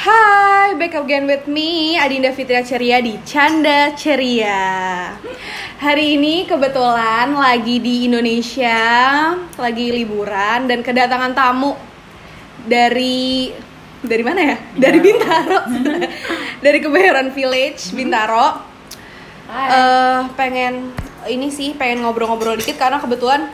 Hai, back again with me, Adinda Fitria Ceria di Canda Ceria. Hari ini kebetulan lagi di Indonesia, lagi liburan dan kedatangan tamu dari dari mana ya? Dari Bintaro, dari Kebayoran Village Bintaro. Eh, pengen ini sih pengen ngobrol-ngobrol dikit karena kebetulan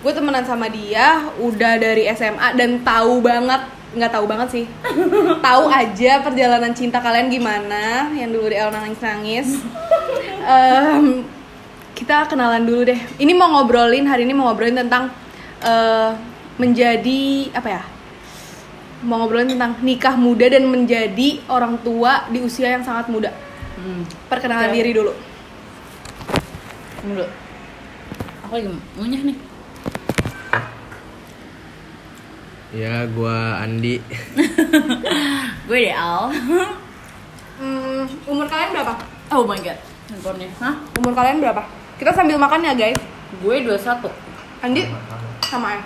gue temenan sama dia udah dari SMA dan tahu banget nggak tahu banget sih tahu aja perjalanan cinta kalian gimana yang dulu di El nangis nangis Em, kita kenalan dulu deh ini mau ngobrolin hari ini mau ngobrolin tentang eh, menjadi apa ya mau ngobrolin tentang nikah muda dan menjadi orang tua di usia yang sangat muda Hmm. perkenalan Oke. diri dulu dulu. Aku lagi ngunyah nih. Ya, gua Andi. Gue deh Al. Hmm, umur kalian berapa Oh my god. Handphonenya. Hah? umur kalian berapa kita sambil makan ya guys Gue 21. Andi sama ya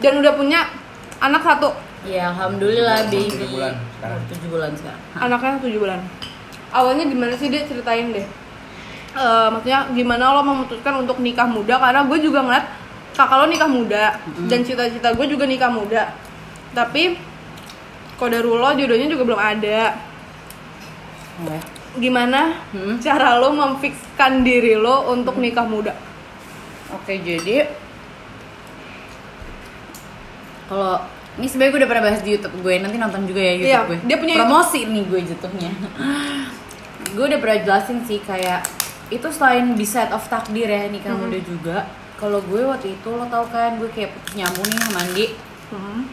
dan udah punya anak satu Ya alhamdulillah baby. tujuh bulan sekarang. 7 bulan sekarang. Hah? anaknya tujuh bulan awalnya gimana sih dia ceritain deh Eh, maksudnya gimana lo memutuskan untuk nikah muda karena gue juga ngeliat kakak lo nikah muda dan cita-cita gue juga nikah muda tapi kodarullah jodohnya juga belum ada Oke. gimana Hmm. cara lo memfikskan diri lo untuk nikah muda Oke, jadi kalau ini sebenarnya gue udah pernah bahas di YouTube gue, nanti nonton juga ya YouTube Iya, gue. dia punya promosi nih gue jatuhnya. gue udah pernah jelasin sih kayak itu selain di set of takdir ya nikah Hmm. muda juga. Kalau gue waktu itu lo tau kan gue kayak putus nyambung nih sama Andi, Hmm.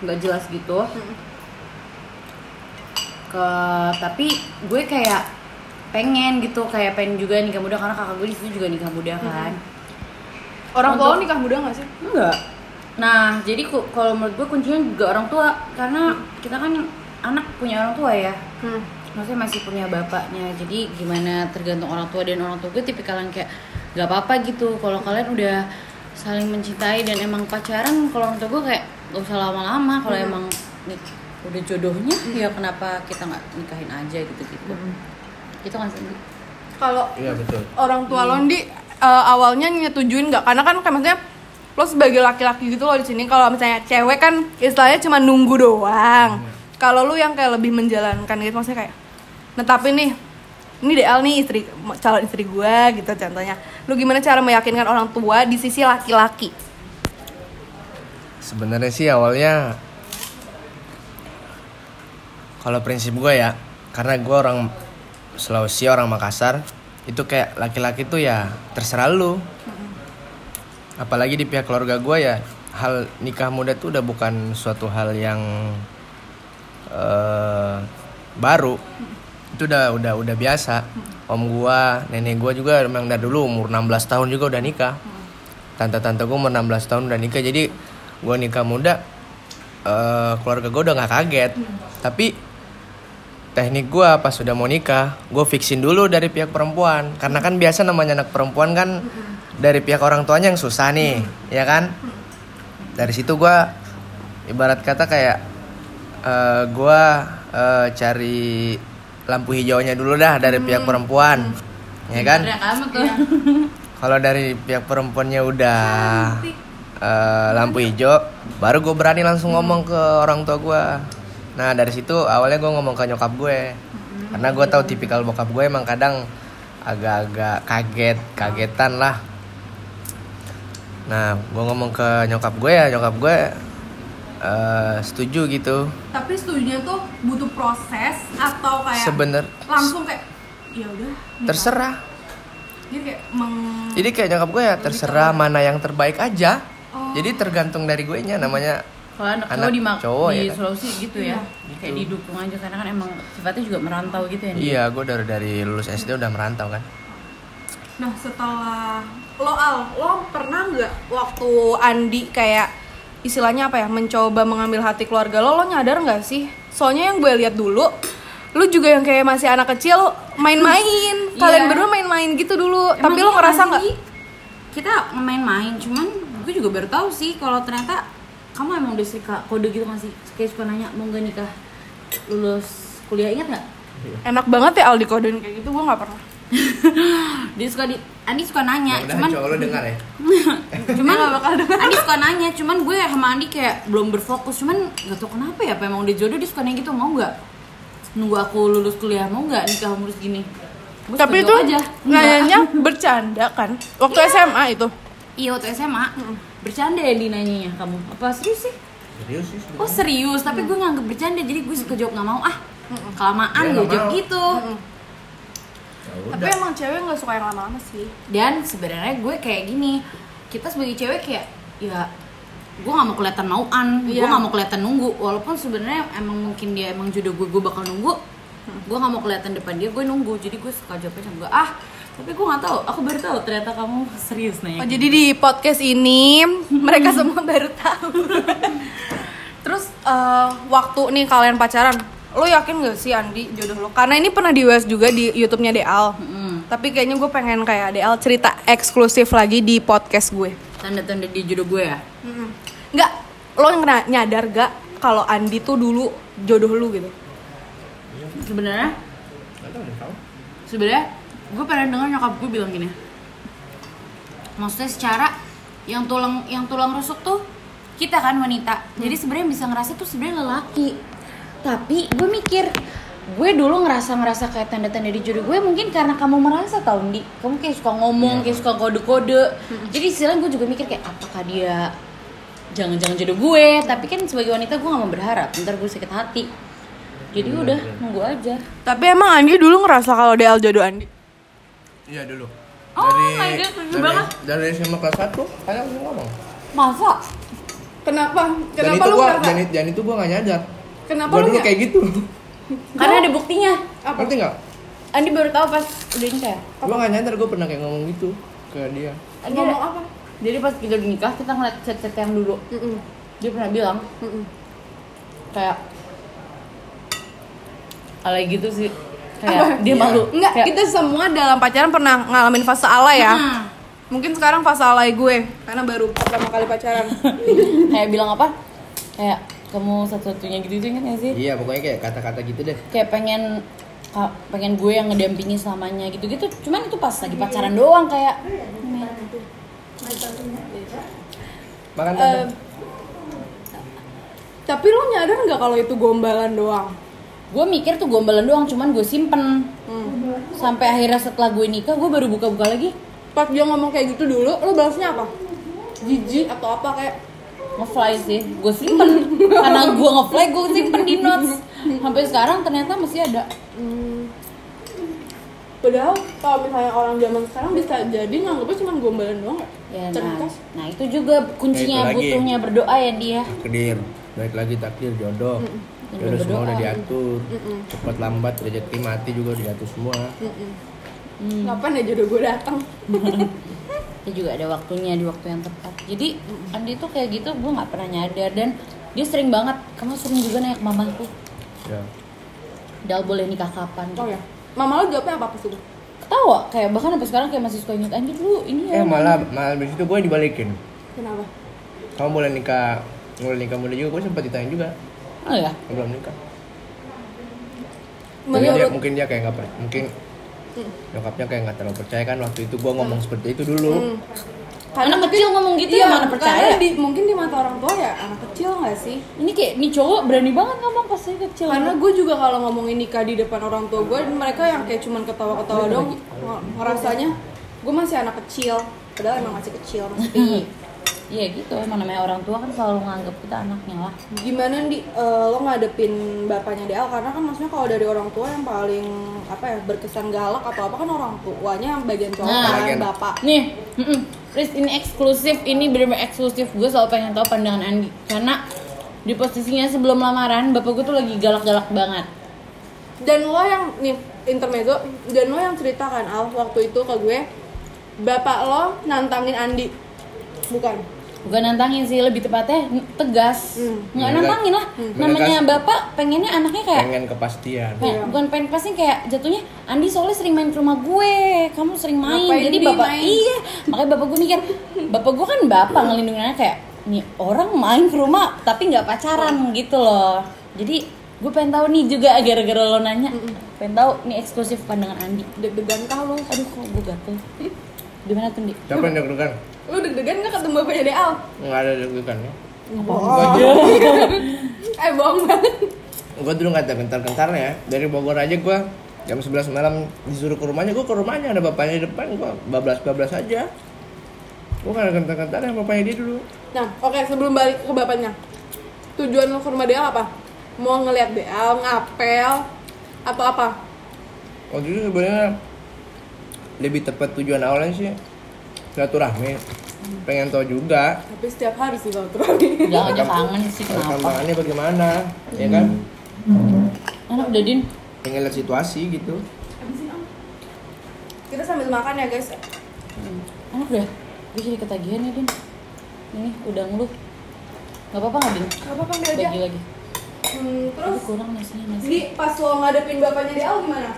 nggak jelas gitu. Ke tapi gue kayak pengen gitu kayak pengen juga nikah muda karena kakak gue di situ juga nikah muda kan. orang tua nikah muda gak sih Enggak. Nah, jadi kalau menurut gue kuncinya juga orang tua karena kita kan anak punya orang tua ya. hmm. Maksudnya masih punya bapaknya. Jadi gimana tergantung orang tua dan orang tua gue tipikal yang kayak gak apa-apa gitu. Kalau kalian udah saling mencintai dan emang pacaran, kalau tua gue kayak gak usah lama-lama. Kalau Hmm. emang nih, udah jodohnya, ya kenapa kita nggak nikahin aja gitu-gitu. Gitu kan sih. kalau Iya, betul. orang tua lo Ndi, eh, awalnya nyetujuin nggak karena kan kayak maksudnya lo sebagai laki-laki gitu loh di sini kalau misalnya cewek kan istilahnya cuma nunggu doang kalau lu yang kayak lebih menjalankan gitu maksudnya kayak netapin nih ini DL nih istri calon istri gue gitu contohnya lu gimana cara meyakinkan orang tua di sisi laki-laki Sebenarnya sih awalnya kalau prinsip gue ya, karena gue orang Sulawesi, orang Makassar, itu kayak laki-laki tuh ya terserah lu. Apalagi di pihak keluarga gue ya, hal nikah muda tuh udah bukan suatu hal yang eh, baru. Itu udah udah udah biasa. Om gua, nenek gua juga memang dari dulu umur 16 tahun juga udah nikah. Tante-tante gua umur 16 tahun udah nikah. Jadi gua nikah muda eh, keluarga gua udah nggak kaget. Tapi teknik gua pas sudah mau nikah, gue fixin dulu dari pihak perempuan. Karena kan biasa namanya anak perempuan kan dari pihak orang tuanya yang susah nih, ya kan? Dari situ gua ibarat kata kayak eh, gua eh, cari lampu hijaunya dulu dah dari pihak perempuan, ya kan? Tuh. Kalau dari pihak perempuannya udah eh, lampu hijau, baru gue berani langsung ngomong ke orang tua gue. Nah dari situ awalnya gue ngomong ke nyokap gue, karena gue tahu tipikal bokap gue emang kadang agak-agak kaget, kagetan lah. Nah gue ngomong ke nyokap gue ya, nyokap gue eh, setuju gitu. tapi setujunya tuh butuh proses atau kayak Sebener langsung kayak ya udah nikah." terserah. dia kayak meng Jadi kayak nyokap gue ya terserah mana yang terbaik aja. Oh. Jadi tergantung dari gue nya namanya Kalau anak, Anak cowok di, Ma- cowok di ya kan? Sulawesi gitu ya, kayak didukung aja karena kan emang sifatnya juga merantau gitu ya. Iya, gue dari dari lulus SD udah merantau kan. Nah setelah lo Al, lo pernah nggak waktu Andi kayak istilahnya apa ya mencoba mengambil hati keluarga lo, lo nyadar nggak sih? Soalnya yang gue lihat dulu, lo juga yang kayak masih anak kecil main-main, kalian Iya. berdua main-main gitu dulu. Emang Tapi lo iya ngerasa nggak? Kita main-main, cuman gue juga baru tahu sih kalau ternyata kamu emang udah suka kode gitu masih kayak suka nanya mau gak nikah lulus kuliah ingat nggak Enak banget ya Aldi kodein kayak gitu, gue gak pernah dia suka di Andi suka nanya Mudah-mudahan cuman cowok lo dengar ya. Cuman nggak bakal dengar. Andi suka nanya cuman gue sama Andi kayak belum berfokus cuman gak tau kenapa ya apa emang udah jodoh dia suka nanya gitu mau nggak? Nunggu aku lulus kuliah mau nggak nikah umur segini? Gue Tapi itu aja nanyanya bercanda kan? Waktu SMA itu? Iya waktu SMA bercanda ya di nanyanya kamu. Apa serius sih? Serius sih oh serius. Tapi gue nganggep bercanda jadi gue suka jawab nggak mau. Ah kelamaan Dia gue nggak jawab gitu Ya Tapi emang cewek gak suka yang lama-lama sih. Dan sebenarnya gue kayak gini kita sebagai cewek kayak ya gue nggak mau kelihatan mauan gue Iya. nggak mau kelihatan nunggu. Walaupun sebenarnya emang mungkin dia emang jodoh gue gue bakal nunggu gue nggak mau kelihatan depan dia gue nunggu. Jadi gue suka jawabnya sama gue ah tapi gue nggak tahu aku baru tahu ternyata kamu serius nanya Oh jadi di podcast ini mereka semua baru tahu. Terus eh, waktu nih kalian pacaran, lo yakin gak sih Andi jodoh lo? Karena ini pernah di US juga di YouTube-nya Deal. Mm-mm. Tapi kayaknya gue pengen kayak Deal cerita eksklusif lagi di podcast gue. tanda-tanda di jodoh gue ya Nggak, lo yang nyadar gak kalau Andi tuh dulu jodoh lu gitu? sebenarnya Nggak tahu deh tahu sebenarnya gue pernah dengar nyokap gue bilang gini maksudnya secara yang tulang yang tulang rusuk tuh kita kan wanita jadi sebenarnya yang bisa ngerasa tuh sebenarnya lelaki tapi gue mikir gue dulu ngerasa ngerasa kayak tanda-tanda di jodoh gue mungkin karena kamu merasa tau di kamu kayak suka ngomong kayak suka kode-kode. Jadi istilahnya gue juga mikir kayak apakah dia jangan-jangan jodoh gue? Tapi kan sebagai wanita gue gak mau berharap. Ntar gue sakit hati. Jadi udah nunggu aja. Tapi emang Andi dulu ngerasa kalau Deal jodoh Andi? iya dulu. Oh my God, dari, banget. dari SMA kelas 1 kayak ngomong. Masa? Kenapa? dan Kenapa itu lu gua ngerasa? dan, dan itu gua gak nyadar Kenapa gua dulu nggak- kayak gitu karena ada buktinya Apa? ngerti nggak Andi baru tahu pas udah nikah ya? gua gak nyadar gua pernah kayak ngomong gitu ke dia Andi Ngomong ada- apa? jadi pas kita udah nikah kita ngeliat chat-chat yang dulu Mm-mm. dia pernah bilang Mm-mm. kayak alay gitu sih kayak dia Iya. malu Enggak, Kayak, kita semua dalam pacaran pernah ngalamin fase alay ya. "Hmm." Mungkin sekarang fase alay gue karena baru pertama kali pacaran. kayak bilang apa kayak kamu satu-satunya gitu itu ingat gak sih iya pokoknya kayak kata-kata gitu deh kayak pengen pengen gue yang ngedampingi selamanya gitu-gitu cuman itu pas lagi pacaran doang kayak makan tante tapi lo nyadar nggak kalau itu gombalan doang? gue mikir tuh gombalan doang cuman gue simpen Hmm. sampai akhirnya setelah gue nikah gue baru buka-buka lagi Pas dia ngomong kayak gitu dulu, lo balasnya apa? Jijik atau apa kayak? Ngefly sih gue simpen karena gue ngefly gue simpen di notes sampai sekarang ternyata masih ada Hmm. Padahal kalau misalnya orang zaman sekarang bisa jadi nganggapnya cuma gombalan doang ya? ya nah, nah itu juga kuncinya Ya, itu lagi. butuhnya berdoa ya dia takdir baik lagi takdir jodoh jodoh semua Berdoa. udah diatur Mm-mm. cepat lambat rezeki mati juga udah diatur semua Mm-mm. Hmm. Kapan ya jodoh gue datang? dia juga ada waktunya di waktu yang tepat. Jadi Andi tuh kayak gitu gue nggak pernah nyadar. Dan dia sering banget kamu sering juga nanya ke mamaku. Ya. Dal boleh nikah kapan? Oh ya. Mama lo jawabnya apa pas itu? ketawa. Kayak bahkan sampai sekarang kayak masih suka inget Andi dulu ini ya eh malah malah di situ gue dibalikin. Kenapa? kamu boleh nikah boleh nikah muda juga gue sempat ditanya juga. Oh ya? Belum nikah. Mungkin dia, mungkin dia kayak nggak per- mungkin nyokapnya kayak nggak terlalu percaya kan waktu itu gue ngomong seperti itu dulu Hmm. anak kecil ngomong gitu iya, ya mana percaya karena di, mungkin di mata orang tua ya anak kecil nggak sih? ini kayak nih cowok berani banget ngomong pas saya kecil Karena gue juga kalau ngomongin nikah di depan orang tua gue, mereka yang kayak cuman ketawa-ketawa dong, ng- ngerasanya gue masih anak kecil. Padahal emang masih kecil, masih. Iya gitu emang namanya orang tua kan selalu nganggap kita anaknya lah Gimana di eh, lo ngadepin bapaknya Del? Karena kan maksudnya kalau dari orang tua yang paling apa ya berkesan galak atau apa kan orang tuanya bagian cowok Nah. kan Bagian. bapak. nih mm-mm. Riz, ini eksklusif ini bener-bener eksklusif gue selalu pengen tahu pandangan Andi karena di posisinya sebelum lamaran bapak gue tuh lagi galak-galak banget Dan lo yang nih intermezzo, dan lo yang ceritakan Al waktu itu ke gue, bapak lo nantangin Andi, bukan? Bukan nantangin sih lebih tepatnya tegas Hmm. nggak nantangin lah Hmm. namanya Menegas. bapak pengennya anaknya kayak pengen kepastian kayak Iya. bukan pengen pasti kayak jatuhnya Andi soalnya sering main ke rumah gue kamu sering main Ngapain jadi bapak main? iya makanya bapak gue mikir bapak gue kan bapak ngelindungin anaknya kayak nih orang main ke rumah tapi nggak pacaran gitu loh jadi gue pengen tahu nih juga gara-gara lo nanya pengen tahu nih eksklusif pandangan Andi Deg-degan kah lu? aduh kok gue gatel di mana tuh di siapa yang deg-degan Lu deg-degan nggak ketemu bapaknya Deal? nggak ada deg-degan ya Eh bohong banget. gue dulu nggak ada kentar-kentar ya dari Bogor aja gue jam 11 malam disuruh ke rumahnya gue ke rumahnya ada bapaknya di depan gue bablas-bablas aja gue nggak ada kentar-kentar ya bapaknya dia dulu Nah, oke sebelum balik ke bapaknya. Tujuan lu ke rumah Deal apa? Mau ngeliat Deal, ngapel, atau apa? waktu itu sebenarnya lebih tepat tujuan awalnya sih silaturahmi. Pengen tahu juga. Tapi setiap hari sih kalau turun. jangan aja kangen sih kenapa? perkembangannya bagaimana ya kan? Enak udah din. Pengen lihat situasi gitu. Kita sambil makan ya guys. Hmm, enak deh gue jadi ketagihan ya din. Ini udang lu. Nggak apa-apa nggak din? Gak apa-apa ambil aja. bagi lagi. Hmm, terus? Kurang nasinya nasi jadi pas lo ngadepin bapaknya Deal gimana?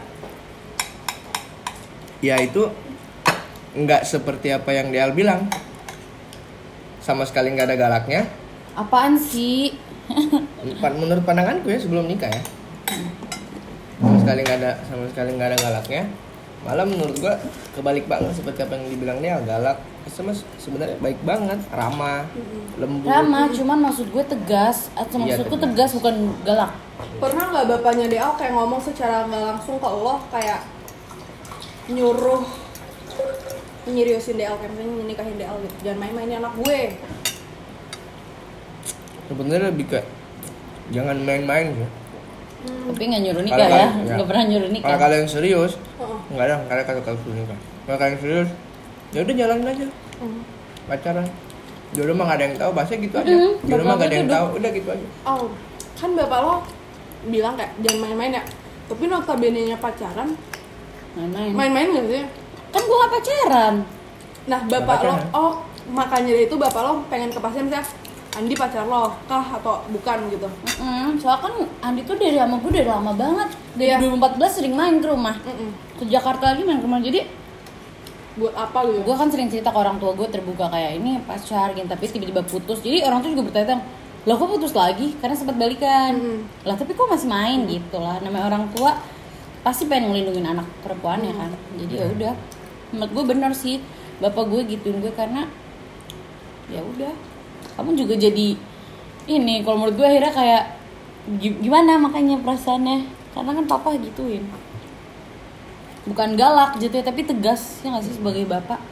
Ya itu nggak seperti apa yang Deal bilang. Sama sekali nggak ada galaknya. Apaan sih? Menurut pandanganku ya sebelum nikah ya. Sama sekali nggak ada sama sekali nggak ada galaknya. Malah menurut gua kebalik banget seperti apa yang dibilang dia galak sama sebenarnya baik banget. Ramah lembut. Ramah cuman maksud gue tegas. Atau Iya, maksudku tegas. tegas bukan galak. Pernah nggak bapaknya Deal kayak ngomong secara nggak langsung ke lo? Kayak nyuruh nyeriusin DL kayak misalnya nikahin DL gitu. Jangan main-mainin anak gue. Sebenarnya lebih ke jangan main-main ya. Tapi nggak nyuruh nikah ya. kalian- ya. nggak pernah nyuruh nikah. Kalau kalian serius Heeh. nggak ada nggak ada kata-kata suruh nikah. Kalau kalian serius ya udah jalanin aja. Hmm. pacaran. Jodoh mah nggak ada yang tahu bahasa gitu aja. Mm, jodoh mah nggak ada yang tahu udah gitu aja. Oh kan bapak lo bilang kayak jangan main-main ya. Tapi notabene nya pacaran main-main. Main-main gak sih? Kan gue gak pacaran. Nah bapak lo oh makanya dari itu bapak lo pengen kepastian misalnya Andi pacar lo kah atau bukan? gitu. Mm, soalnya kan Andi tuh dari sama gue udah lama banget. Dari Iya. 2014 sering main ke rumah. Mm-mm. ke Jakarta lagi main ke rumah. Jadi buat apa gitu gue kan sering cerita ke orang tua gue terbuka kayak ini pacar gitu. Tapi tiba-tiba putus. Jadi orang tua juga bertanya lah kok putus lagi? Karena sempat balikan. Mm. lah tapi kok masih main gitu lah. Namanya orang tua pasti pengen ngelindungin anak perempuannya kan. Jadi ya udah menurut gue bener sih. Bapak gue gituin gue karena ya udah. Kamu juga jadi ini kalau menurut gue akhirnya kayak gi- gimana makanya perasaannya? Karena kan papa gituin. Bukan galak gitu ya tapi tegas ya nggak sih sebagai bapak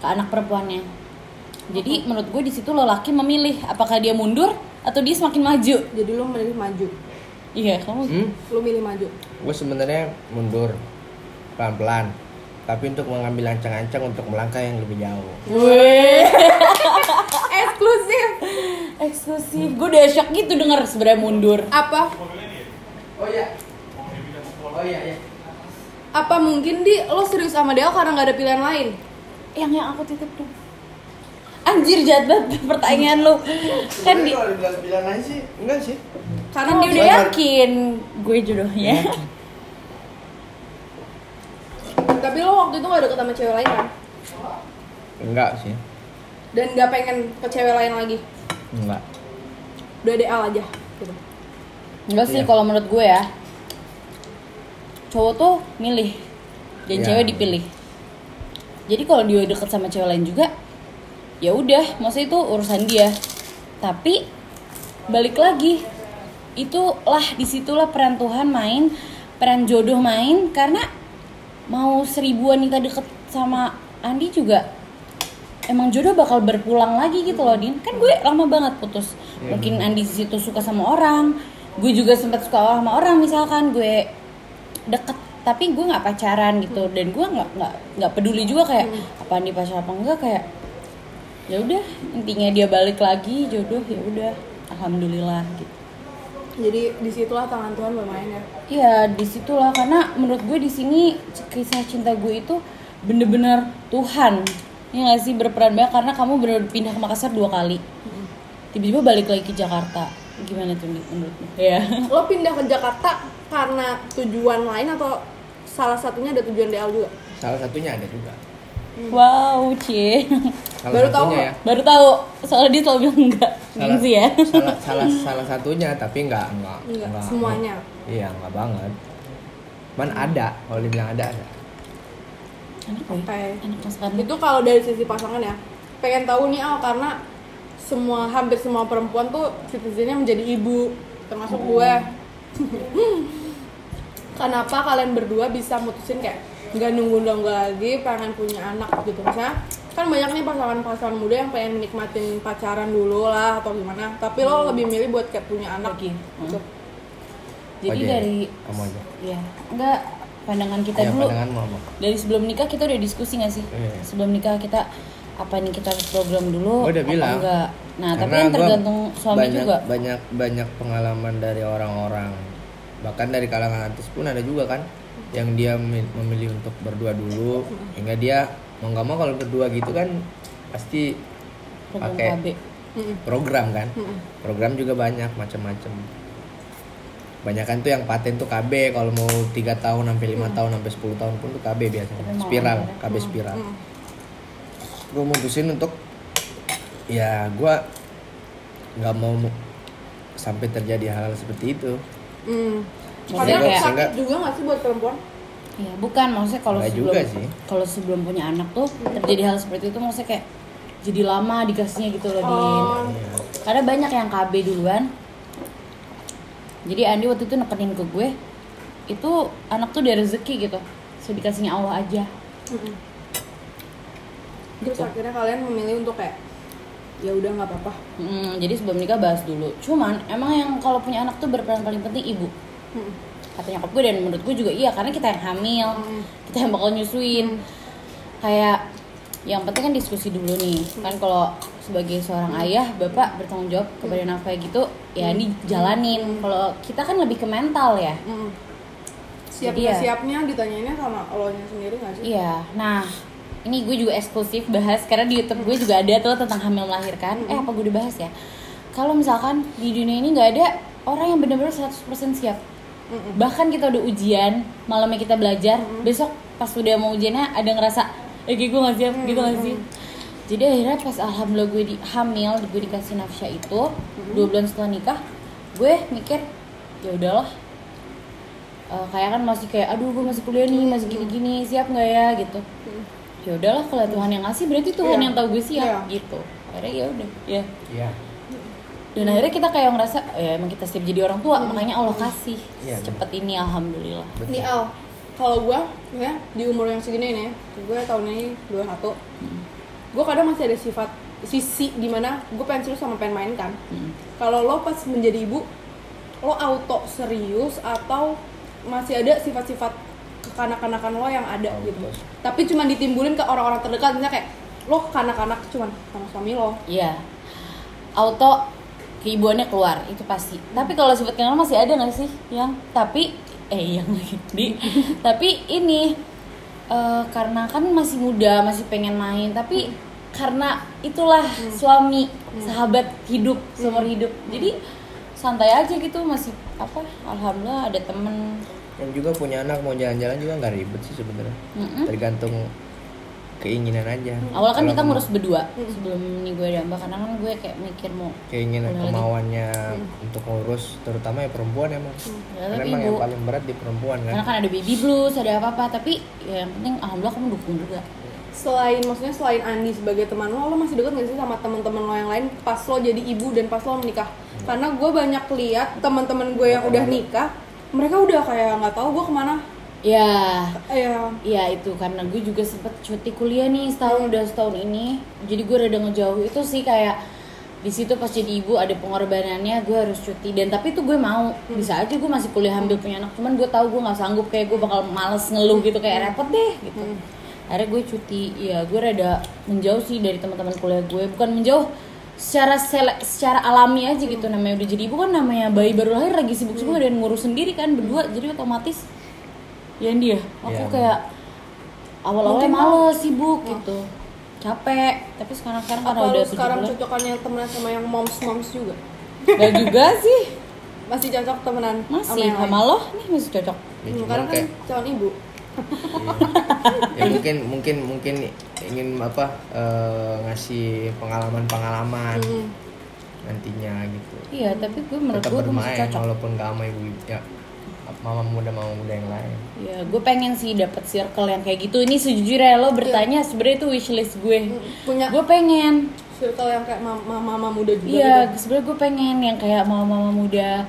ke anak perempuannya. Jadi menurut gue di situ lelaki memilih apakah dia mundur atau dia semakin maju. Jadi lo milih maju. Iya kamu hmm? lo milih maju gue sebenarnya mundur pelan-pelan. Tapi untuk mengambil ancang-ancang untuk melangkah yang lebih jauh. Weh, eksklusif. Eksklusif. Gue udah shock gitu denger sebenarnya mundur. Apa? Oh iya. Oh iya iya. Apa mungkin di lo serius sama Del karena nggak ada pilihan lain? Yang yang aku titip dong anjir jahat banget pertanyaan lu. Kan di, kalau dibilang pilihan lain sih enggak sih. Karena dia udah Soalnya- yakin gue jodohnya tapi lo waktu itu nggak deket sama cewek lain kan? Enggak sih. Dan nggak pengen ke cewek lain lagi? Enggak. Udah DL aja. Gitu. Enggak sih Iya. kalau menurut gue ya cowok tuh milih dan Iya. cewek dipilih. Jadi kalau dia deket sama cewek lain juga ya udah maksudnya itu urusan dia. Tapi balik lagi itulah di situlah peran Tuhan main peran jodoh main karena mau seribuan nikah deket sama Andi juga emang jodoh bakal berpulang lagi gitu loh Din. Kan gue lama banget putus. Iya, mungkin Andi di situ suka sama orang gue juga sempat suka sama orang misalkan gue deket tapi gue nggak pacaran gitu. Dan gue nggak nggak nggak peduli juga kayak apa Andi pacar apa enggak kayak ya udah intinya dia balik lagi jodoh ya udah alhamdulillah gitu jadi di situlah tangan Tuhan bermain ya? Iya di situlah. Karena menurut gue di sini kisah cinta gue itu bener-bener Tuhan. Ya nggak sih? Berperan banyak. Karena kamu bener pindah ke Makassar dua kali. Tiba-tiba balik lagi ke Jakarta. Gimana tuh menurutmu? Ya lo pindah ke Jakarta karena tujuan lain atau salah satunya ada tujuan DL juga salah satunya ada juga wow cie Salah Baru tahu nggak? ya. baru tahu soalnya dia selalu bilang enggak Salah, gengsi ya salah, salah, salah satunya tapi enggak, enggak, Enggak, semuanya. Iya, enggak banget. Man ada, kalau dibilang ada ada. Oke. enak masakannya Itu kalau dari sisi pasangan ya. Pengen tahu nih Al karena semua hampir semua perempuan tuh cita-citanya menjadi ibu, termasuk gue. Kenapa kalian berdua bisa mutusin kayak nggak nunggu-nunggu lagi pengen punya anak gitu misalnya kan banyak nih pasangan-pasangan muda yang pengen nikmatin pacaran dulu lah atau gimana tapi lo lebih milih buat kayak punya anak Lagi. gitu. jadi Aja ya, dari kamu aja. ya enggak pandangan kita Ya, dulu pandangan mama. dari sebelum nikah kita udah diskusi nggak sih Iya. sebelum nikah kita apa nih kita harus program dulu Gua udah apa bilang. enggak nah tapi Karena kan gua tergantung suami banyak, juga Banyak banyak pengalaman dari orang-orang bahkan dari kalangan artis pun ada juga kan yang dia memi- memilih untuk berdua dulu hingga dia mau nggak mau kalau berdua gitu kan pasti pakai program kan? Program juga banyak macam-macam banyak kan tuh yang paten tuh KB kalau mau tiga tahun sampai lima tahun sampai 10 tahun pun tuh KB biasanya. Spiral ada. KB spiral. Mm. gue mutusin untuk ya gue nggak mau sampai terjadi hal seperti itu. Hmm. Maksudnya kayak- sakit juga gak sih buat perempuan? Iya, bukan maksudnya kalau sebelum juga sih. kalau sebelum punya anak tuh terjadi hal seperti itu maksudnya kayak jadi lama dikasihnya gitu loh. Oh. Karena banyak yang KB duluan. Jadi Andi waktu itu nekenin ke gue itu anak tuh dari rezeki gitu. So dikasihnya Allah aja. Mm-mm. Terus Gitu. akhirnya kalian memilih untuk kayak ya udah nggak apa-apa. Hmm, jadi sebelum nikah bahas dulu. Cuman emang yang kalau punya anak tuh berperan paling penting ibu. Mm-mm. Kata nyokap gue dan menurut gue juga iya karena kita yang hamil, Mm. kita yang bakal nyusuin. Kayak yang penting kan diskusi dulu nih. Kan kalau sebagai seorang ayah, bapak bertanggung jawab kepada anak kayak gitu, ya ini jalanin. Kalau kita kan lebih ke mental ya. Mm-mm. Siap Jadi ya- siapnya ditanyainnya sama lo nya sendiri nggak sih? Iya. Nah, ini gue juga eksklusif bahas karena di YouTube gue juga ada tuh tentang hamil melahirkan. Eh apa gue udah bahas ya? Kalau misalkan di dunia ini nggak ada orang yang benar-benar 100% siap. Mm-mm. Bahkan kita udah ujian, malamnya kita belajar, besok pas udah mau ujiannya ada ngerasa eh gue nggak siap gitu nggak sih? Jadi akhirnya pas alhamdulillah gue di hamil, gue dikasih nafsa itu dua bulan setelah nikah, gue mikir ya udahlah. Eh, kayak kan masih kayak aduh gue masih kuliah nih masih gini-gini siap nggak ya? Gitu. Ya udahlah kalau Tuhan yang ngasih berarti Tuhan Iya. yang tahu gue siap Iya. gitu. Akhirnya ya udah ya. Iya. Dan akhirnya kita kayak ngerasa ya emang kita siap jadi orang tua makanya Allah kasih Iya, cepet ini alhamdulillah Nih Al, kalau gue ya di umur yang segini nih, gue tahun ini 21 Gue kadang masih ada sifat sisi di mana gue pengen serius sama pengen main kan. Hmm. Kalau lo pas menjadi ibu, lo auto serius atau masih ada sifat-sifat kekanak-kanakan lo yang ada Auto. gitu. Tapi cuma ditimbulin ke orang-orang terdekat, misalnya kayak lo kekanak-kanak cuman sama suami lo. Iya auto keibuannya keluar itu pasti. Tapi kalau sifat kenal masih ada nggak sih yang? Tapi eh yang lagi di tapi ini eh, karena kan masih muda masih pengen main tapi karena itulah suami sahabat hidup seumur hidup. Jadi santai aja gitu masih apa alhamdulillah ada temen. Yang juga punya anak mau jalan-jalan juga nggak ribet sih sebenarnya. Mm-mm. tergantung keinginan aja awalnya kan kita mau- ngurus berdua sebelum ini gue dambah karena kan gue kayak mikir mau keinginan lagi. kemauannya untuk ngurus terutama ya perempuan emang Ya, karena tapi emang ibu. yang paling berat di perempuan kan karena kan ada baby blues ada apa apa tapi ya yang penting alhamdulillah kamu dukung juga Selain maksudnya selain Andi sebagai teman lo, lo masih deket gak sih sama teman-teman lo yang lain pas lo jadi ibu dan pas lo menikah? Karena gue banyak lihat teman-teman gue yang udah nikah, mereka udah kayak nggak tahu gue ke mana. Ya. Ya, ya itu. Karena gue juga sempet cuti kuliah nih setahun udah setahun ini. Jadi gue rada ngejauh itu sih kayak di situ pas jadi ibu ada pengorbanannya gue harus cuti. Dan tapi itu gue mau. Bisa aja gue masih kuliah ambil punya anak. Cuman gue tahu gue nggak sanggup kayak gue bakal males ngeluh gitu kayak repot deh gitu. Akhirnya gue cuti. Ya gue rada menjauh sih dari teman-teman kuliah gue. Bukan menjauh secara sele- secara alami aja gitu. Namanya udah jadi ibu kan namanya bayi baru lahir lagi sibuk-sibuk dan ngurus sendiri kan berdua. Jadi otomatis ya dia. Aku Iya, kayak awal-awalnya Mungkin males sibuk gitu. Capek. Tapi sekarang sekarang karena udah sekarang bulan cocokannya temenan sama yang moms moms juga? gak juga sih. Masih cocok temenan sama masih sama lain? lo? Nih masih cocok. Ya, Hmm, karena kan kayak calon ibu. Iya. ya mungkin mungkin mungkin ingin apa eh, ngasih pengalaman-pengalaman Mm. nantinya gitu. Iya tapi gue menurut tetap gue gue masih cocok. walaupun gak sama ibu ya mama muda mama muda yang lain ya gue pengen sih dapet circle yang kayak gitu ini sejujurnya lo bertanya sebenarnya itu wishlist gue punya gue pengen circle yang kayak mama, mama muda juga iya gitu. sebenarnya gue pengen yang kayak mama-mama muda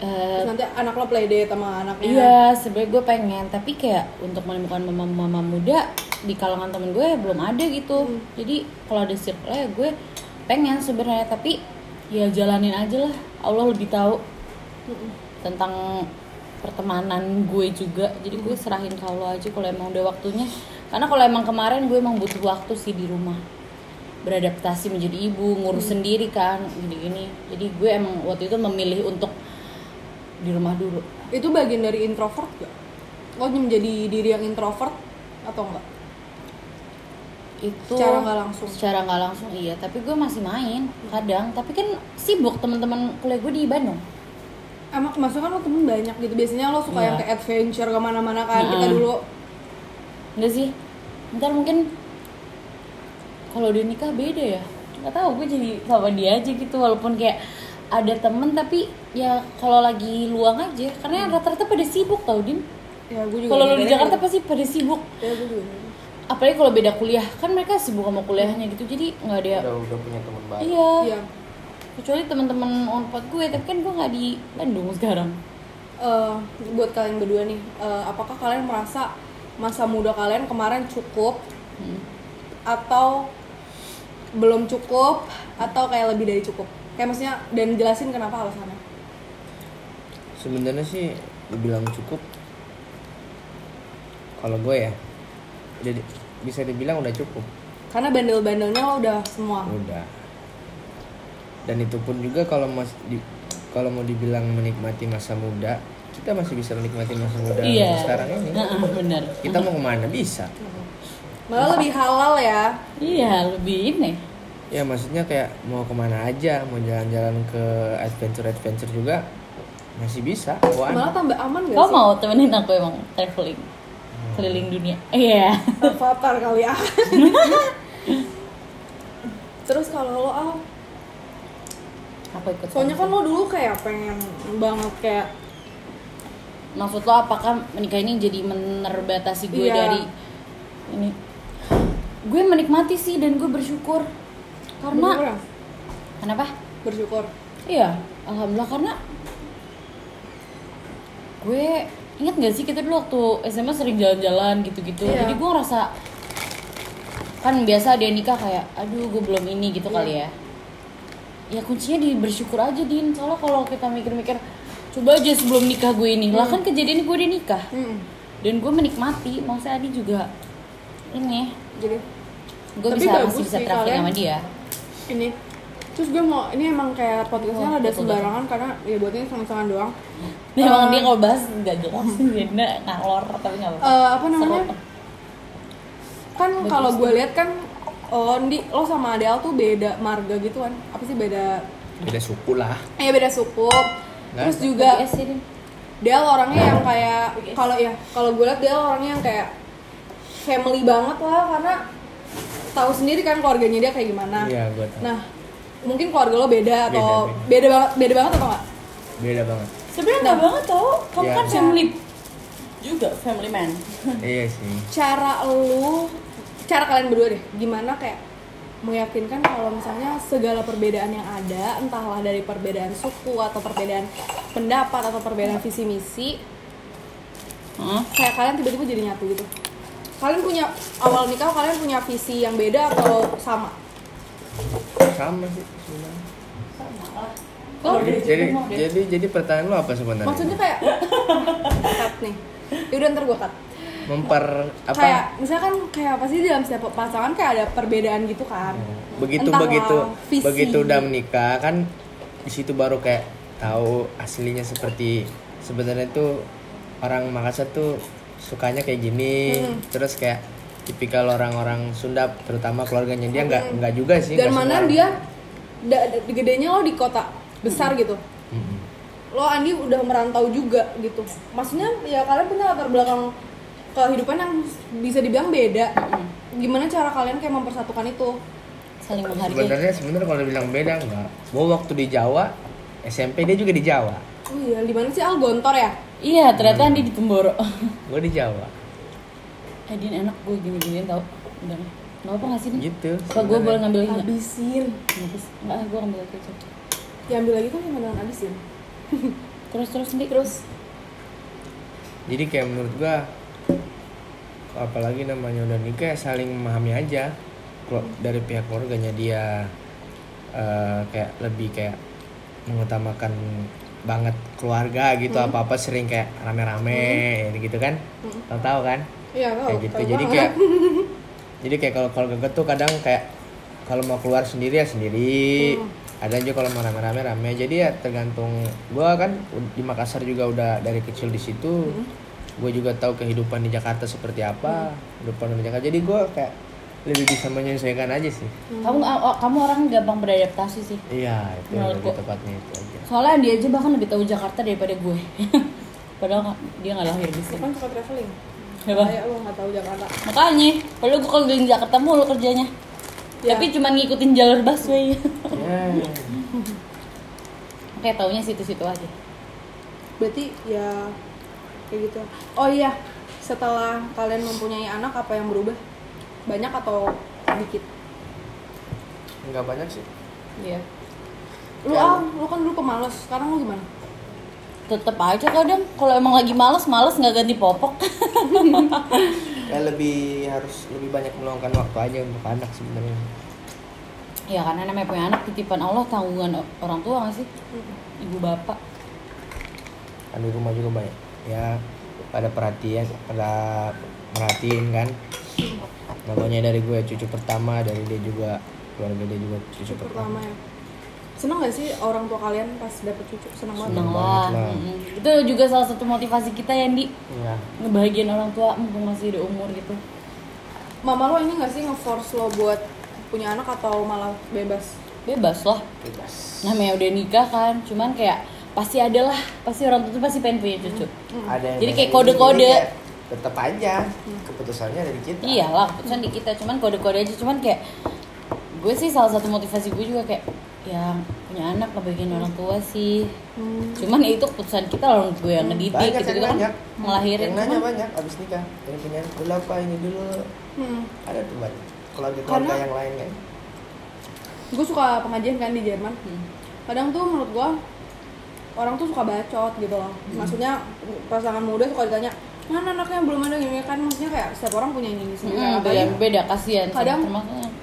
eh, Terus nanti anak lo playdate sama anaknya Iya, sebenarnya gue pengen, tapi kayak untuk menemukan mama-mama muda di kalangan temen gue belum ada gitu. Hmm. Jadi kalau ada circle ya gue pengen sebenarnya, tapi ya jalanin aja lah. Allah lebih tahu. Tentang pertemanan gue juga. Jadi gue serahin ke aja kalau emang udah waktunya. Karena kalau emang kemarin gue emang butuh waktu sih di rumah beradaptasi menjadi ibu, ngurus sendiri kan, gini-gini. Jadi gue emang waktu itu memilih untuk di rumah dulu. itu bagian dari introvert gak? lo menjadi diri yang introvert atau enggak? itu Secara nggak langsung. secara nggak langsung iya tapi gue masih main kadang tapi kan sibuk teman-teman kuliah gue di Bandung Emang maksudnya kan lo temen banyak gitu. Biasanya lo suka Iya. yang kayak adventure ke mana-mana kan Kita Heeh. dulu. Enggak sih. Ntar mungkin kalau udah nikah beda ya. Nggak tahu gue jadi sama dia aja gitu. Walaupun kayak ada temen tapi ya kalau lagi luang aja. Karena rata-rata pada sibuk tau din. Ya gue juga kalau lo di Jakarta gitu. pasti pada sibuk. Ya gue juga apalagi kalau beda kuliah. Kan mereka sibuk sama kuliahnya gitu. Jadi nggak ada udah udah punya teman baru. Iya. Iya kecuali teman-teman unpad gue tapi kan gue nggak di Bandung sekarang. Eh, Buat kalian berdua nih eh, Apakah kalian merasa masa muda kalian kemarin cukup? Hmm. Atau belum cukup? Atau kayak lebih dari cukup? Kayak maksudnya dan jelasin kenapa alasannya. Sebenarnya sih dibilang cukup kalau gue ya udah di- bisa dibilang udah cukup. Karena bandel-bandelnya lo udah semua. Udah dan itu pun juga kalau mas di, kalau mau dibilang menikmati masa muda kita masih bisa menikmati masa muda iya. sekarang ini. Heeh, bener kita mau ke mana? Bisa. Malah lebih halal ya. Iya lebih ini. Ya maksudnya kayak mau ke mana aja mau jalan-jalan ke adventure adventure juga masih bisa. Bawa Malah tambah aman gak kau sih? mau temenin aku emang traveling keliling dunia. Iya. Avatar kali ya. Terus kalau lo ah, apa ikut soalnya kan lo dulu kayak pengen banget kayak maksud lo apakah menikah ini jadi menerbatasi gue Iya. dari ini gue menikmati sih dan gue bersyukur karena Bersyukur ya? kenapa bersyukur. iya alhamdulillah karena gue ingat gak sih kita dulu waktu SMA sering jalan-jalan gitu-gitu Iya. jadi gue ngerasa kan biasa dia nikah kayak aduh gue belum ini gitu Iya. kali ya ya kuncinya di bersyukur aja din soalnya kalau kita mikir-mikir coba aja sebelum nikah gue ini lah kan kejadian gue udah nikah Hmm. dan gue menikmati maksudnya Adi juga ini Jadi gue Tapi bisa masih bisa kalian. sama dia ini terus gue mau ini emang kayak podcastnya Oh, ada betul, sembarangan karena ya buat ini senang-senang doang. memang Eh, dia kalau bahas nggak jelas dia ngalor tapi nggak apa-apa eh, apa namanya? Seru. Kan kalau gue lihat kan oh di lo sama Adele tuh beda marga gitu kan. Apa sih beda? Beda suku lah. Eh beda suku. Nggak Terus juga dia orangnya yang kayak kalau ya kalau gue liat dia orangnya yang kayak family banget lah karena tahu sendiri kan keluarganya dia kayak gimana. iya gue tahu. Nah, mungkin keluarga lo beda atau Beda, beda, banget beda banget atau enggak? beda banget. Sebenarnya nggak banget tau. Kamu Iya. kan family juga family man. Iya sih. Cara lu cara kalian berdua deh gimana kayak meyakinkan kalau misalnya segala perbedaan yang ada entahlah dari perbedaan suku atau perbedaan pendapat atau perbedaan visi misi Hah? kayak kalian tiba-tiba jadi nyatu gitu. Kalian punya awal nikah kalian punya visi yang beda atau sama? Sama sih sebenarnya. Oh, jadi jadi, jadi jadi pertanyaan lo apa sebenarnya? Maksudnya kayak cut nih. Yaudah ntar gue cut memper apa? Kayak misalkan kayak apa sih dalam setiap pasangan kayak ada perbedaan gitu kan. Begitu Entahlah, begitu visi. begitu udah menikah kan di situ baru kayak tahu aslinya seperti sebenarnya tuh orang Makassar tuh sukanya kayak gini. Hmm. terus kayak tipikal orang-orang Sunda terutama keluarganya dia nggak nggak juga sih dan mana dia da, da- gedenya lo di kota besar gitu. Mm-mm. lo Andi udah merantau juga gitu. Maksudnya ya kalian punya latar belakang kehidupan yang bisa dibilang beda. Gimana cara kalian kayak mempersatukan itu? Saling menghargai. Sebenarnya sebenarnya kalau bilang beda enggak. Gue waktu di Jawa SMP dia juga di Jawa. Oh iya di mana sih Al? Gontor ya? Iya ternyata Andi di Temboro. Gue di Jawa. Eh Din enak gue gini giniin tau. Udah nggak apa nggak sih Din? gitu. Apa gue boleh ngambil lagi nggak? Habisin. Habis. nggak gue ngambil lagi aja ya ambil lagi kan yang habisin? Terus terus nih terus. Jadi kayak menurut gua apalagi namanya udah nikah ya saling memahami aja. Kalau dari pihak keluarganya dia eh, kayak lebih kayak mengutamakan banget keluarga gitu apa apa sering kayak rame-rame gitu kan? Lo tahu kan? Iya tahu. Kayak gitu. Tahu jadi kayak jadi kayak kalau keluarga gue tuh kadang kayak kalau mau keluar sendiri ya sendiri. Ada aja kalau mau rame-rame rame. Jadi ya tergantung gue kan di Makassar juga udah dari kecil di situ gue juga tahu kehidupan di Jakarta seperti apa kehidupan di Jakarta. Jadi gue kayak lebih bisa menyesuaikan aja sih. Kamu oh, kamu orang gampang beradaptasi sih. Iya itu yang Menurutku. lebih tepatnya itu aja. Soalnya dia aja bahkan lebih tahu Jakarta daripada gue. Padahal dia nggak lahir di sini kan suka traveling? Apa? kayak lu nggak tahu Jakarta. Makanya padahal gue kalau di Jakarta mulu kerjanya. Ya. tapi cuma ngikutin jalur busway. Ya. Kayak taunya situ-situ aja. Berarti ya kayak gitu. Oh iya setelah kalian mempunyai anak apa yang berubah? Banyak atau dikit nggak banyak sih. Iya. Lu ah lu kan dulu pemalas sekarang lu gimana? Tetep aja kadang kalau emang lagi males males nggak ganti popok. Ya lebih harus lebih banyak meluangkan waktu aja untuk anak sebenarnya. Ya karena namanya punya anak titipan Allah tanggungan orang tua nggak sih? Ibu bapak. Kan di rumah juga banyak ya pada perhatian pada merhatiin kan. Namanya dari gue cucu pertama dari dia juga keluarga dia juga cucu, cucu pertama. pertama ya. Seneng gak sih orang tua kalian pas dapet cucu? Seneng banget. Seneng banget lah. Lah. Itu juga salah satu motivasi kita ya Di ya ngebahagiain orang tua mumpung masih ada umur gitu. Mama lo ini gak sih nge-force lo buat punya anak atau malah bebas? Bebas lah. Bebas. Namanya udah nikah kan cuman kayak pasti ada lah. Pasti orang tua tuh pasti pengen punya cucu. Ada yang Jadi kayak kode-kode. ini, ya. Tetap aja. Keputusannya dari kita. Iyalah keputusan di kita. Cuman kode-kode aja. Cuman kayak gue sih salah satu motivasi gue juga kayak ya punya anak ngebagiin orang tua sih. Hmm. cuman ya itu keputusan kita loh gue yang ngedidik banyak gitu, yang gitu kan. nanya. Ngelahirin. Yang nanya cuman banyak abis nikah. Yang punya dulu apa ini dulu. Hmm. ada tuh banyak. Keluarga keluarga Karena- yang lain kan. gue suka pengajian kan di Jerman. Hmm. kadang tuh menurut gue orang tuh suka bacot gitu loh. Maksudnya pasangan muda suka ditanya mana anaknya? Belum ada gini. Kan maksudnya kayak setiap orang punya ini sendiri Mm, Apalagi beda beda kasihan kadang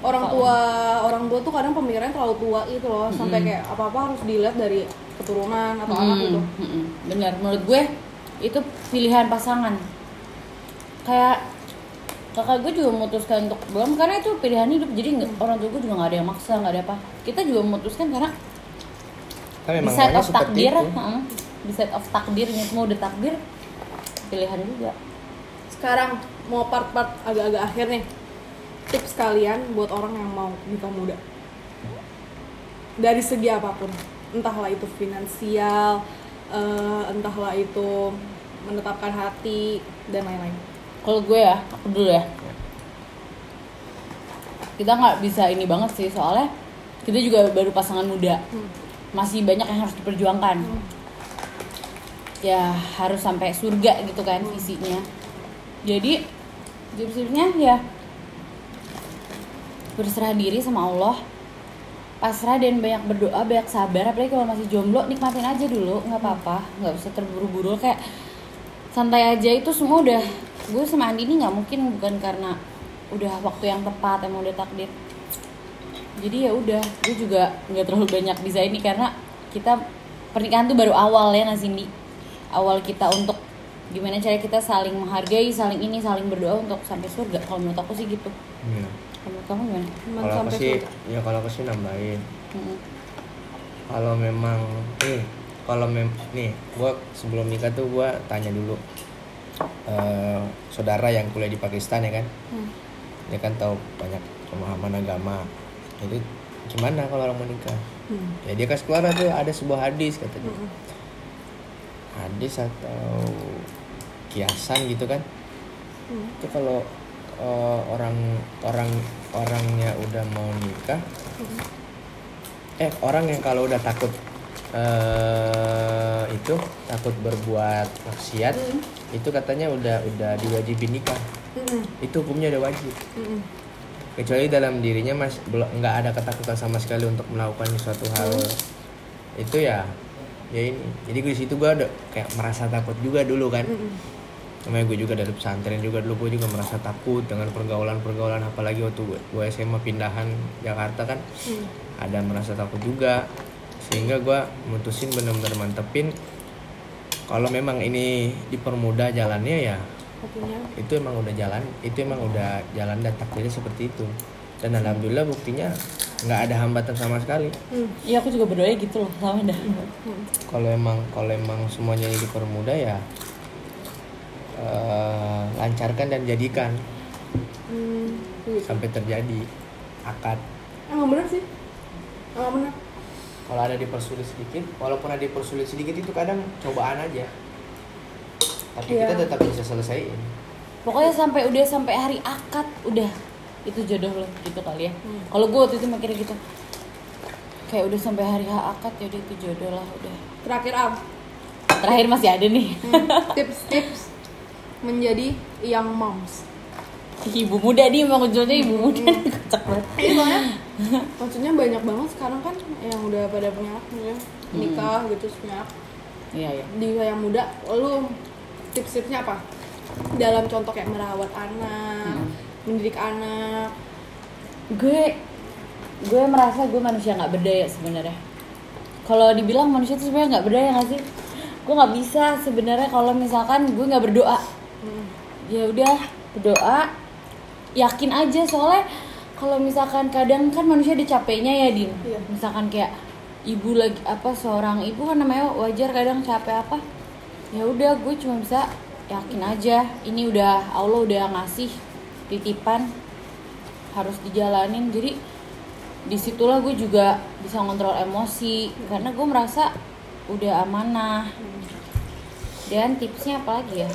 orang tua orang tua tuh kadang pemikirannya terlalu tua gitu loh. Sampai kayak apa apa harus dilihat dari keturunan atau anak Mm, gitu. mm, mm. benar. Menurut gue itu pilihan pasangan. Kayak kakak gue juga memutuskan untuk belum karena itu pilihan hidup. Jadi nggak- orang tua gue juga nggak ada yang maksa nggak ada apa. Kita juga memutuskan karena kan di memang set maunya of takdir di set of takdirnya semua udah takdir pilihan juga. Sekarang mau part-part agak-agak akhir nih. Tips kalian buat orang yang mau nikah muda. Dari segi apa pun. Entahlah itu finansial eh, entahlah itu menetapkan hati dan lain-lain. Kalau gue ya aku dulu ya. Kita nggak bisa ini banget sih soalnya kita juga baru pasangan muda. Hmm. Masih banyak yang harus diperjuangkan. Ya harus sampai surga gitu kan visinya. Jadi tipsnya ya berserah diri sama Allah. Pasrah dan banyak berdoa banyak sabar. Apalagi kalau masih jomblo nikmatin aja dulu nggak apa-apa. Nggak usah terburu-buru. Kayak santai aja itu semua udah gue sama Andi ini nggak mungkin bukan karena udah waktu yang tepat emang udah takdir jadi ya udah gue juga nggak terlalu banyak bisa ini karena kita pernikahan tuh baru awal ya Nasindi awal kita untuk gimana cara kita saling menghargai saling ini saling berdoa untuk sampai surga kalau menurut aku sih gitu Iya. kalau menurut kamu gimana kalau aku sih surga. ya kalau aku sih nambahin Mm-mm. kalau memang nih kalau mem nih gua sebelum nikah tuh gua tanya dulu eh, saudara yang kuliah di Pakistan ya kan Hmm. dia kan tahu banyak pemahaman agama itu gimana kalau orang mau nikah Hmm. ya dia kasih keluar tuh ada sebuah hadis katanya Hmm. hadis atau kiasan gitu kan Hmm. itu kalau eh, orang orang orangnya udah mau nikah eh orang yang kalau udah takut eh itu takut berbuat maksiat itu katanya udah udah diwajibin nikah Mm-mm. itu hukumnya udah wajib Mm-mm. Kecuali dalam dirinya mas belum nggak ada ketakutan sama sekali untuk melakukan suatu hal. Itu ya ya ini. Jadi di situ gua ada kayak merasa takut juga dulu kan. Mm-mm. namanya gue juga dari pesantren juga dulu gue juga merasa takut dengan pergaulan pergaulan apalagi waktu gue, gue SMA pindahan Jakarta kan. Mm. ada merasa takut juga. Sehingga gue mutusin benar-benar mantepin. Kalau memang ini dipermudah jalannya ya Itu emang udah jalan itu emang udah jalan dan takdirnya seperti itu dan alhamdulillah buktinya nggak ada hambatan sama sekali mm. Iya aku juga berdoa gitu loh sama dah. Mm. kalau emang kalau emang semuanya ini dipermudah ya eh, lancarkan dan jadikan Mm. Gitu. sampai terjadi akad Emang bener sih Emang bener kalau ada dipersulit sedikit walaupun ada dipersulit sedikit itu kadang cobaan aja tapi Iya. kita tetap bisa selesaiin Pokoknya sampai udah sampai hari akad udah itu jodoh lo gitu kali ya. Hmm. Kalau gue waktu itu mikirnya gitu. Kayak udah sampai hari H akad jadi itu jodoh lah udah. Terakhir Am Terakhir masih ada nih. Hmm. Tips-tips Menjadi young moms ibu muda nih emang ujungnya ibu muda nih kocak banget. Iya soalnya Maksudnya banyak banget sekarang kan Yang udah pada punya anak maksudnya Nikah gitu punya anak Iya iya. Di yang muda Lu tips-tipsnya apa? Dalam contoh kayak merawat anak Mendidik anak Gue gue merasa gue manusia nggak berdaya sebenarnya. Kalau dibilang manusia itu sebenarnya nggak berdaya nggak sih? Gue nggak bisa sebenarnya kalau misalkan gue nggak berdoa. Hmm. ya udah berdoa yakin aja soalnya kalau misalkan kadang kan manusia ada capeknya ya din Iya. misalkan kayak ibu lagi apa seorang ibu kan namanya wajar kadang capek apa ya udah gue cuma bisa yakin aja ini udah Allah udah ngasih titipan harus dijalanin. Jadi di situlah gue juga bisa ngontrol emosi karena gue merasa udah amanah. Dan tipsnya apa lagi ya?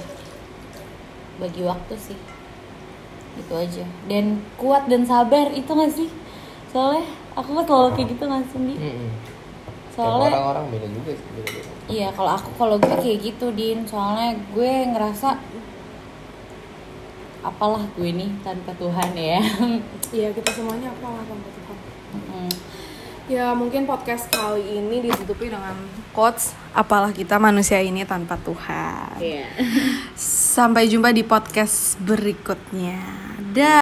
Bagi waktu sih. Itu aja. Dan kuat dan sabar itu gak sih? Soalnya aku kan selalu kayak gitu nggak? Mm-mm. Soalnya orang-orang beda juga sih iya kalau aku kalau gue kayak gitu din. Soalnya gue ngerasa apalah gue nih tanpa Tuhan ya. Iya kita semuanya apa lah tanpa Tuhan. Mm-mm. Ya mungkin podcast kali ini ditutupi dengan quotes Apalah kita manusia ini tanpa Tuhan. Iya. Sampai jumpa di podcast berikutnya. Dah